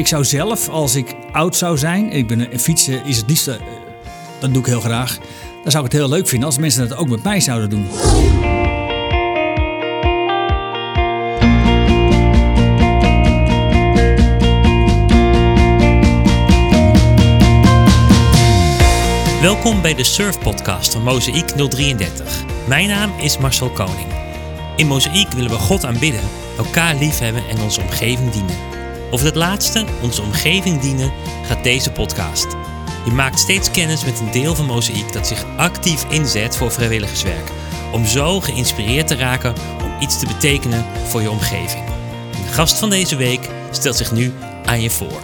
ik zou zelf, als ik oud zou zijn, ik ben een fietsen is het liefste, uh, dat doe ik heel graag. Dan zou ik het heel leuk vinden als mensen dat ook met mij zouden doen. Welkom bij de Surf Podcast van Mozaïek 033. Mijn naam is Marcel Koning. In Mozaïek willen we God aanbidden, elkaar liefhebben en onze omgeving dienen. Over het laatste, onze omgeving dienen, gaat deze podcast. Je maakt steeds kennis met een deel van Mozaïek dat zich actief inzet voor vrijwilligerswerk. Om zo geïnspireerd te raken om iets te betekenen voor je omgeving. De gast van deze week stelt zich nu aan je voor.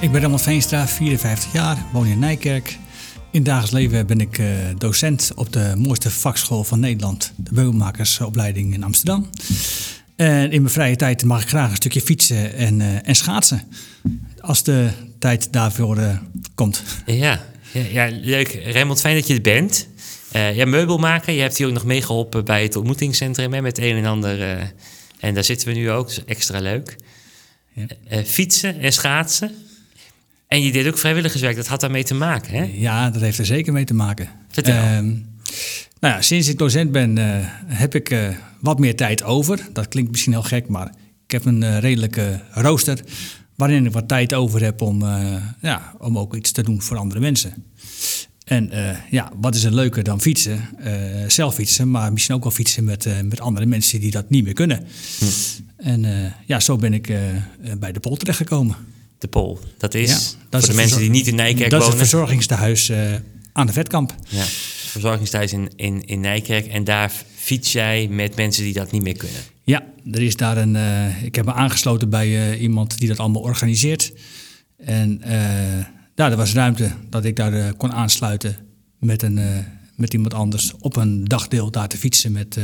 Ik ben Ramon Veenstra, 54 jaar, woon in Nijkerk. In dagelijks leven ben ik uh, docent op de mooiste vakschool van Nederland, de meubelmakersopleiding in Amsterdam. En in mijn vrije tijd mag ik graag een stukje fietsen en, uh, en schaatsen. Als de tijd daarvoor uh, komt. Ja, ja, ja, leuk. Raymond, fijn dat je er bent. Uh, ja, meubelmaker. Je hebt hier ook nog meegeholpen bij het ontmoetingscentrum hè, met een en ander. en daar zitten we nu ook, dus extra leuk. Ja. fietsen en schaatsen. En je deed ook vrijwilligerswerk, dat had daarmee te maken, hè? Ja, dat heeft er zeker mee te maken. Vertel. Nou ja, sinds ik docent ben, uh, heb ik uh, wat meer tijd over. Dat klinkt misschien heel gek, maar ik heb een uh, redelijke rooster... waarin ik wat tijd over heb om, ja, om ook iets te doen voor andere mensen. En ja, wat is er leuker dan fietsen? zelf fietsen, maar misschien ook wel fietsen met, met andere mensen die dat niet meer kunnen. Hm. En ja, zo ben ik bij de Pol terechtgekomen. De Pol, dat is ja, dat voor is de mensen die niet in Nijkerk wonen. Dat is het verzorgingstehuis aan de Vetkamp. Ja, verzorgingstehuis in, in, in Nijkerk. En daar fiets jij met mensen die dat niet meer kunnen. Ja, er is daar een. Uh, ik heb me aangesloten bij uh, iemand die dat allemaal organiseert. En uh, daar er was ruimte dat ik daar kon aansluiten met, een, met iemand anders op een dagdeel daar te fietsen met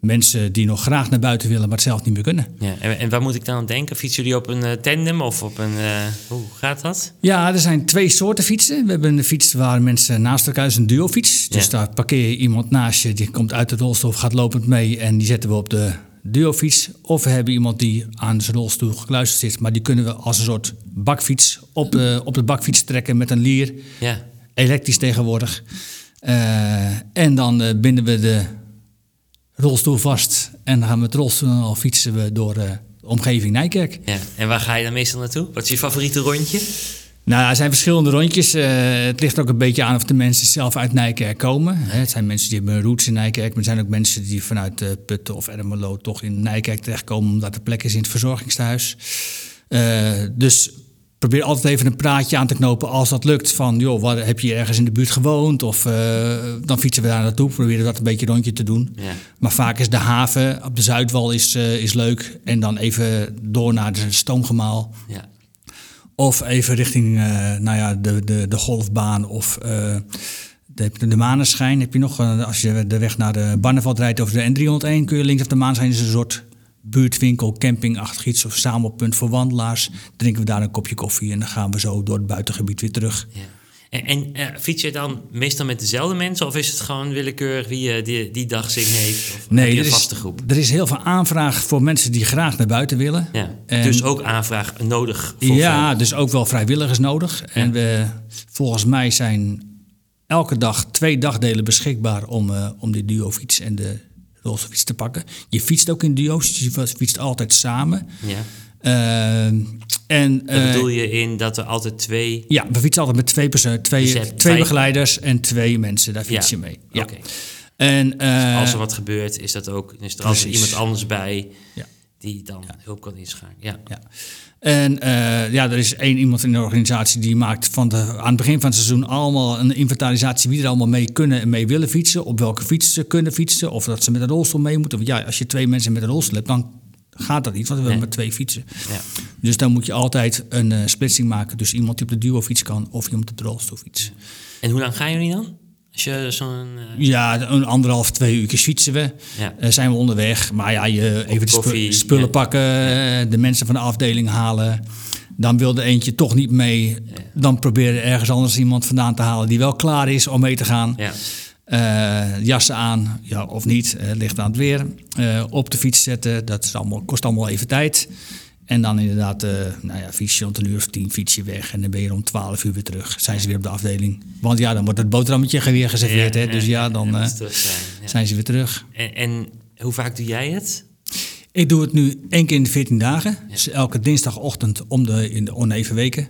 mensen die nog graag naar buiten willen, maar het zelf niet meer kunnen. Ja, en, en waar moet ik dan aan denken? Fietsen jullie op een uh, tandem of op een... Uh, hoe gaat dat? Ja, er zijn twee soorten fietsen. We hebben een fiets waar mensen naast elkaar is een duofiets. Dus ja. daar parkeer je iemand naast je, die komt uit de rolstoel gaat lopend mee... en die zetten we op de duofiets. Of we hebben iemand die aan zijn rolstoel gekluisterd zit... maar die kunnen we als een soort bakfiets op de, op de bakfiets trekken met een lier. Ja. Elektrisch tegenwoordig. Uh, en dan binden we de rolstoel vast. En dan gaan we met rolstoel al fietsen we door de omgeving Nijkerk. Ja. En waar ga je dan meestal naartoe? Wat is je favoriete rondje? Nou, er zijn verschillende rondjes. Uh, het ligt ook een beetje aan of de mensen zelf uit Nijkerk komen. Hè, het zijn mensen die hebben roots in Nijkerk. Maar er zijn ook mensen die vanuit uh, Putten of Ermelo toch in Nijkerk terechtkomen... omdat er plek is in het verzorgingstehuis. Uh, dus probeer altijd even een praatje aan te knopen als dat lukt. Van, joh, wat, heb je ergens in de buurt gewoond? Of uh, dan fietsen we daar naartoe, proberen dat een beetje rondje te doen. Ja. Maar vaak is de haven op de Zuidwal is, uh, is leuk. En dan even door naar de stoomgemaal. Ja. Of even richting uh, nou ja, de, de, de golfbaan of de, de maneschijn. Heb je nog, als je de weg naar de Barneveld rijdt over de N301... kun je links op de maneschijn is een soort buurtwinkel, campingachtig iets of verzamelpunt voor wandelaars. Drinken we daar een kopje koffie en dan gaan we zo door het buitengebied weer terug. Ja. En, en uh, fiets je dan meestal met dezelfde mensen of is het gewoon willekeurig wie je die, die dag zin heeft? Of nee, een er vaste is, groep? er is heel veel aanvraag voor mensen die graag naar buiten willen. Ja. En, dus ook aanvraag nodig? Voor ja, dus ook wel vrijwilligers nodig. Ja. En we, volgens mij zijn elke dag twee dagdelen beschikbaar om, uh, om die duofiets en de rolstoelfiets te pakken. Je fietst ook in duo's, dus je fietst altijd samen. Ja. Uh, en, uh, bedoel je in dat er altijd twee... Ja, we fietsen altijd met twee, persoon, twee, dus twee vijf... begeleiders en twee mensen. Daar fiets ja. je mee. Ja. Okay. En, uh, dus als er wat gebeurt, is, dat ook, is er altijd iemand anders bij... Ja. die dan hulp kan inschakelen. Ja. ja. En uh, ja, er is één iemand in de organisatie die maakt van de, aan het begin van het seizoen allemaal een inventarisatie wie er allemaal mee kunnen en mee willen fietsen. Op welke fiets ze kunnen fietsen. Of dat ze met een rolstoel mee moeten. Want ja, als je twee mensen met een rolstoel hebt, dan gaat dat niet. Want we hebben maar twee fietsen. Ja. Dus dan moet je altijd een uh, splitsing maken. Dus iemand die op de duofiets kan of iemand op de rolstoelfiets. En hoe lang gaan jullie dan? Als je zo'n... Uh... Ja, een anderhalf, twee uur fietsen we. Ja. Uh, zijn we onderweg. Maar ja, je even de koffie, spullen ja. pakken, ja. de mensen van de afdeling halen. Dan wilde eentje toch niet mee. Dan probeer ergens anders iemand vandaan te halen die wel klaar is om mee te gaan. Ja. Uh, jassen aan, ja, of niet, ligt aan het weer. Op de fiets zetten, dat is allemaal, kost allemaal even tijd. En dan inderdaad, uh, nou ja, fiets je rond een uur of tien, fiets je weg. En dan ben je om twaalf uur weer terug. Zijn ze weer op de afdeling. Want ja, dan wordt het boterhammetje weer geserveerd. hè? Dus ja, dan uh, zijn, zijn, ze weer terug. En, en, hoe vaak doe jij het? Ik doe het nu één keer in de 14 dagen. Dus elke dinsdagochtend om de, in de oneven weken.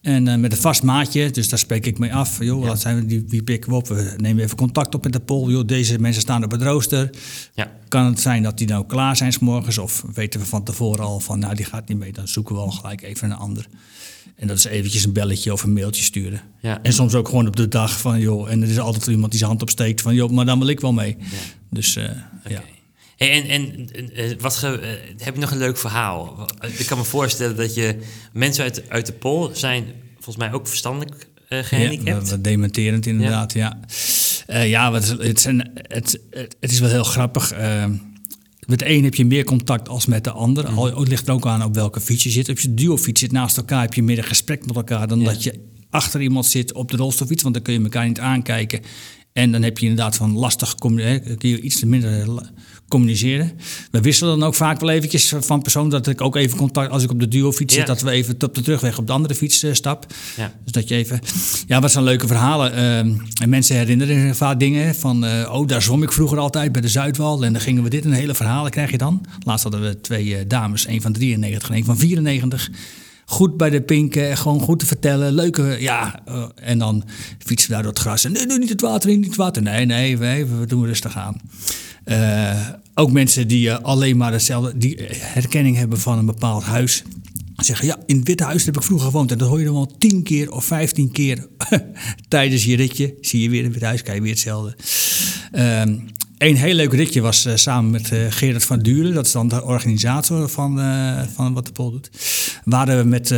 En uh, met een vast maatje, dus daar spreek ik mee af. Joh, wat zijn we, die, wie pikken we op? We nemen even contact op met de pol. Joh, deze mensen staan op het rooster. Ja. Kan het zijn dat die nou klaar zijn s morgens? Of weten we van tevoren al van, nou die gaat niet mee. Dan zoeken we al gelijk even een ander. En dat is eventjes een belletje of een mailtje sturen. Ja. En soms ook gewoon op de dag van, joh, en er is altijd iemand die zijn hand opsteekt van, joh, maar dan wil ik wel mee. Ja. Dus uh, ja. En, en eh, wat ge, heb je nog een leuk verhaal? Ik kan me voorstellen dat je mensen uit, uit de pol zijn volgens mij ook verstandelijk uh, gehandicapt. Ja, dementerend inderdaad, ja. Ja, uh, ja wat, het, zijn, het, het, is wel heel grappig. Uh, met de een heb je meer contact als met de ander. Mm. Al, het ligt er ook aan op welke fiets je zit. Als je duo-fiets zit naast elkaar, heb je meer een gesprek met elkaar... dan dat je achter iemand zit op de rolstoelfiets. Want dan kun je elkaar niet aankijken. En dan heb je inderdaad van lastig, kun je iets minder communiceren. We wisselen dan ook vaak wel eventjes van persoon dat ik ook even contact als ik op de duo fiets zit, dat we even op de terugweg op de andere fiets uh, stap. Ja. Dus dat je even, ja, wat zijn leuke verhalen. Uh, en mensen herinneren zich vaak dingen van, uh, oh, daar zwom ik vroeger altijd bij de Zuidwal en dan gingen we dit een hele verhalen krijg je dan. Laatst hadden we twee eh, dames, een van 93 en een van 94 goed bij de pinken, gewoon goed te vertellen. Leuke, ja. Uh, en dan fietsen we daar door het gras. En nee, nee, niet het water niet het water. Nee, nee, we, we doen rustig aan. Uh, ook mensen die alleen maar hetzelfde, die herkenning hebben van een bepaald huis. Zeggen, ja, in het Witte Huis heb ik vroeger gewoond. En dat hoor je dan wel tien keer of vijftien keer tijdens je ritje. Zie je weer in het Witte Huis, krijg je weer hetzelfde. Um, een heel leuk ritje was uh, samen met uh, Gerard van Duren. Dat is dan de organisator van, uh, van wat de Pol doet. Waren we met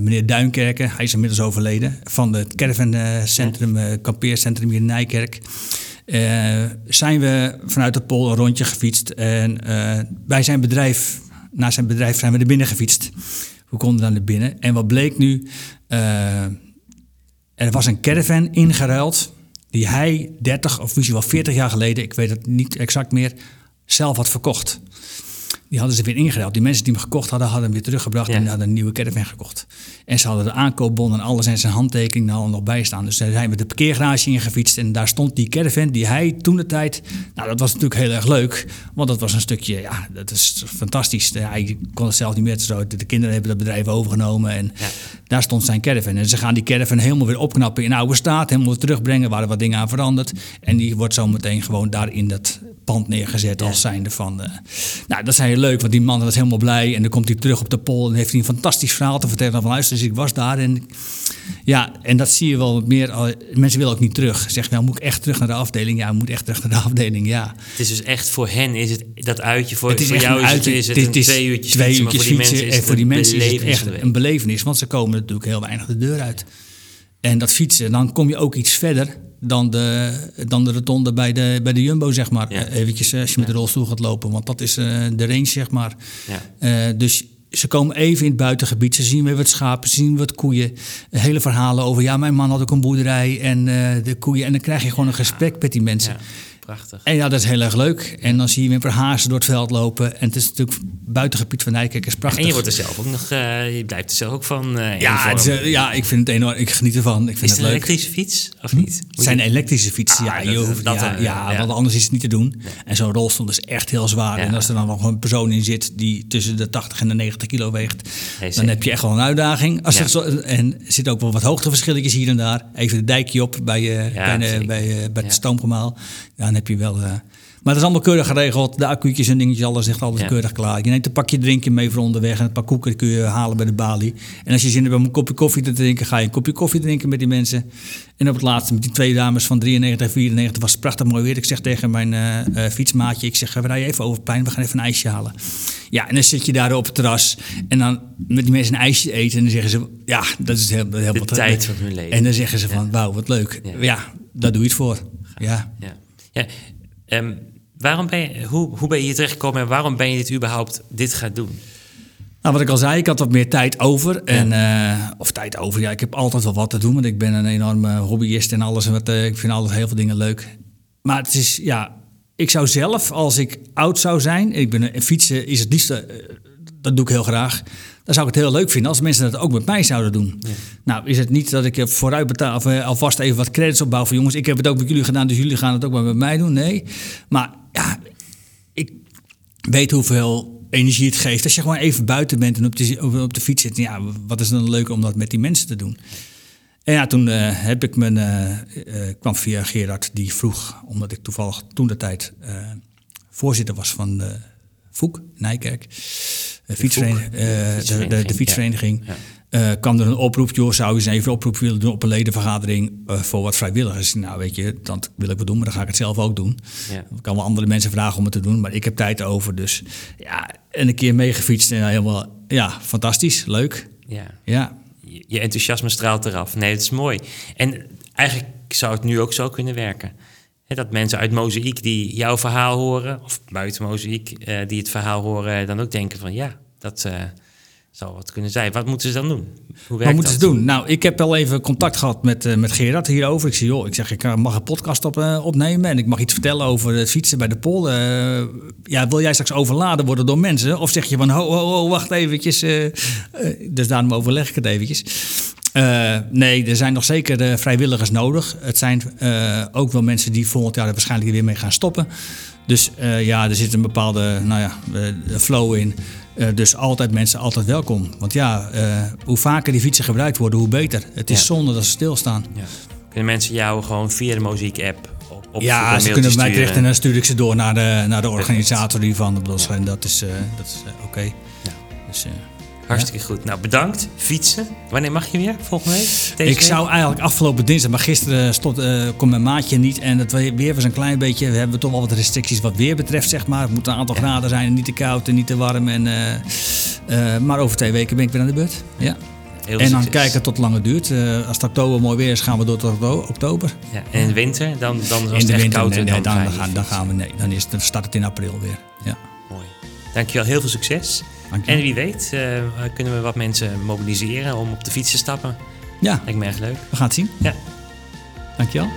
meneer Duinkerken, hij is inmiddels overleden, van het caravan-centrum, kampeercentrum hier in Nijkerk. zijn we vanuit de Pol een rondje gefietst. En bij zijn bedrijf, naar zijn bedrijf zijn we er binnen gefietst. We konden dan naar binnen. En wat bleek nu? er was een caravan ingeruild die hij 30 of misschien wel 40 jaar geleden, ik weet het niet exact meer, zelf had verkocht. Die hadden ze weer ingeruild. Die mensen die hem gekocht hadden, hadden hem weer teruggebracht en hadden een nieuwe caravan gekocht. En ze hadden de aankoopbon en alles en zijn handtekening er nog bij staan. Dus daar zijn we de parkeergarage ingefietst en daar stond die caravan die hij toen de tijd... Nou, dat was natuurlijk heel erg leuk, want dat was een stukje, ja, dat is fantastisch. Hij kon het zelf niet meer, zo. de kinderen hebben dat bedrijf overgenomen en daar stond zijn caravan. En ze gaan die caravan helemaal weer opknappen in oude staat, helemaal weer terugbrengen, waar er wat dingen aan veranderd. En die wordt zo meteen gewoon daar in dat pand neergezet als zijnde van... Uh, nou, dat is heel leuk, want die man was helemaal blij. En dan komt hij terug op de pol en heeft hij een fantastisch verhaal te vertellen van... luister, dus ik was daar en... Ja, en dat zie je wel meer. Mensen willen ook niet terug. Zeg, nou moet ik echt terug naar de afdeling? Ja, moet echt terug naar de afdeling, ja. Het is dus echt voor hen is het dat uitje. Voor, het is voor jou is het, is het, is twee uurtjes twee fietsen, uurtjes fietsen, fietsen en voor die mensen is het echt een belevenis. Want ze komen natuurlijk heel weinig de deur uit. En dat fietsen, dan kom je ook iets verder dan de, dan de rotonde bij de, bij de Jumbo, zeg maar. Ja. Eventjes als je met de rolstoel gaat lopen, want dat is uh, de range, zeg maar. Ja. Dus ze komen even in het buitengebied, ze zien weer wat schapen, ze zien wat koeien. Hele verhalen over, ja, mijn man had ook een boerderij en uh, de koeien. En dan krijg je gewoon een gesprek met die mensen. Prachtig. En ja, dat is heel erg leuk. En dan zie je weer hazen door het veld lopen. En het is natuurlijk buitengebied van Nijkerk is prachtig. En je wordt er zelf ook nog, uh, je blijft er zelf ook van. Uh, ja, het is, uh, ja, ik vind het enorm. Ik geniet ervan. Ik vind is het, een elektrische fiets of niet? Het zijn elektrische fietsen. Ah, ja, dat, hoeft, dat, ja, ja, ja, want anders is het niet te doen. Nee. En zo'n rolstoel is echt heel zwaar. En als er dan nog een persoon in zit die tussen de 80 en de 90 kilo weegt, dan heb je echt wel een uitdaging. Als zo, en er zitten ook wel wat hoogteverschilletjes hier en daar. Even de dijkje op bij, bij, bij, bij het stoomgemaal. Dan heb je wel. Maar dat is allemaal keurig geregeld. De accu'tjes en dingetjes, alles ligt altijd keurig klaar. Je neemt een pakje drinken mee voor onderweg en een paar koeken kun je halen bij de balie. En als je zin hebt om een kopje koffie te drinken, ga je een kopje koffie drinken met die mensen. En op het laatste met die twee dames van 93 en 94 was het prachtig mooi weer. Ik zeg tegen mijn uh, uh, fietsmaatje, ik zeg, we rijden even over het plein, we gaan even een ijsje halen. Ja, en dan zit je daar op het terras en dan met die mensen een ijsje eten. En dan zeggen ze, ja, dat is heel, heel de wat tijd van hun leven. En dan zeggen ze van, wauw, wat leuk. Ja. ja, daar doe je het voor. Ja. ja. Ja. Um, Waarom ben je, hoe, hoe ben je hier terechtgekomen en waarom ben je dit überhaupt dit gaan doen? Nou, wat ik al zei, ik had wat meer tijd over. En, uh, of tijd over, ja, ik heb altijd wel wat te doen. Want ik ben een enorme hobbyist en alles. En wat, uh, ik vind altijd heel veel dingen leuk. Maar het is, ja, ik zou zelf, als ik oud zou zijn... Ik ben, fietsen is het liefste... Uh, dat doe ik heel graag. Dan zou ik het heel leuk vinden als mensen dat ook met mij zouden doen. Nou, is het niet dat ik vooruit betaal of eh, alvast even wat credits opbouw van jongens, ik heb het ook met jullie gedaan, dus jullie gaan het ook maar met mij doen. Nee. Maar ja, ik weet hoeveel energie het geeft. Als je gewoon even buiten bent en op de, op de fiets zit. Ja, wat is dan leuk om dat met die mensen te doen? En ja, toen uh, heb ik mijn, uh, kwam via Gerard, die vroeg, omdat ik toevallig toen de tijd voorzitter was van de Voek, Nijkerk, de, fietsvereniging, de, de, de, fietsvereniging. Ja. kwam er een oproep, joh, zou je eens even een oproep willen doen op een ledenvergadering voor wat vrijwilligers? Nou, weet je, dat wil ik wel doen, maar dan ga ik het zelf ook doen. Ja. Ik kan wel andere mensen vragen om het te doen, maar ik heb tijd over. Dus ja, en een keer meegefietst en helemaal, ja, fantastisch, leuk. Ja. ja je enthousiasme straalt eraf. Nee, dat is mooi. En eigenlijk zou het nu ook zo kunnen werken. Dat mensen uit Mozaïek die jouw verhaal horen, of buiten Mozaïek uh, die het verhaal horen, dan ook denken van ja, dat, uh, zou wat kunnen zijn. Wat moeten ze dan doen? Hoe wat moeten ze doen? Nou, ik heb al even contact gehad met, uh, met Gerard hierover. Ik zeg, joh, ik zeg, ik eh, mag een podcast op, opnemen en ik mag iets vertellen over het fietsen bij de pol. Ja, wil jij straks overladen worden door mensen? Of zeg je van, ho, ho, ho wacht eventjes. dus daarom overleg ik het eventjes. Nee, er zijn nog zeker vrijwilligers nodig. Het zijn ook wel mensen die volgend jaar er waarschijnlijk weer mee gaan stoppen. Dus ja, er zit een bepaalde nou ja, flow in. Uh, dus altijd mensen, altijd welkom. Want ja, uh, hoe vaker die fietsen gebruikt worden, hoe beter. Het is ja. zonde dat ze stilstaan. Ja. Kunnen mensen jou gewoon via de muziek-app op Ja, ze kunnen mij terecht en dan stuur ik ze door naar de, naar de organisator hiervan. Ja. En dat is, uh, dat is oké. Okay. Ja. Dus, Hartstikke goed. Nou, bedankt. Fietsen. Wanneer mag je weer? Volgende week? Deze ik zou eigenlijk afgelopen dinsdag, maar gisteren stond, uh, kon mijn maatje niet. En het weer was een klein beetje. We hebben toch wel wat restricties wat weer betreft, zeg maar. Het moet een aantal ja. graden zijn en niet te koud en niet te warm. En, uh, uh, maar over twee weken ben ik weer aan de beurt. Ja. Heel en dan kijken tot lang het duurt. Uh, als het oktober mooi weer is, gaan we door tot oktober. Ja, en in de winter? Dan, dan de het winter, koud nee, nee, dan, dan, gaan, dan gaan we. Nee, dan, is, dan start het in april weer. Ja. Mooi. Dankjewel, heel veel succes. En wie weet uh, kunnen we wat mensen mobiliseren om op de fiets te stappen. Ja. Lijkt me erg leuk. We gaan het zien. Ja. Dankjewel.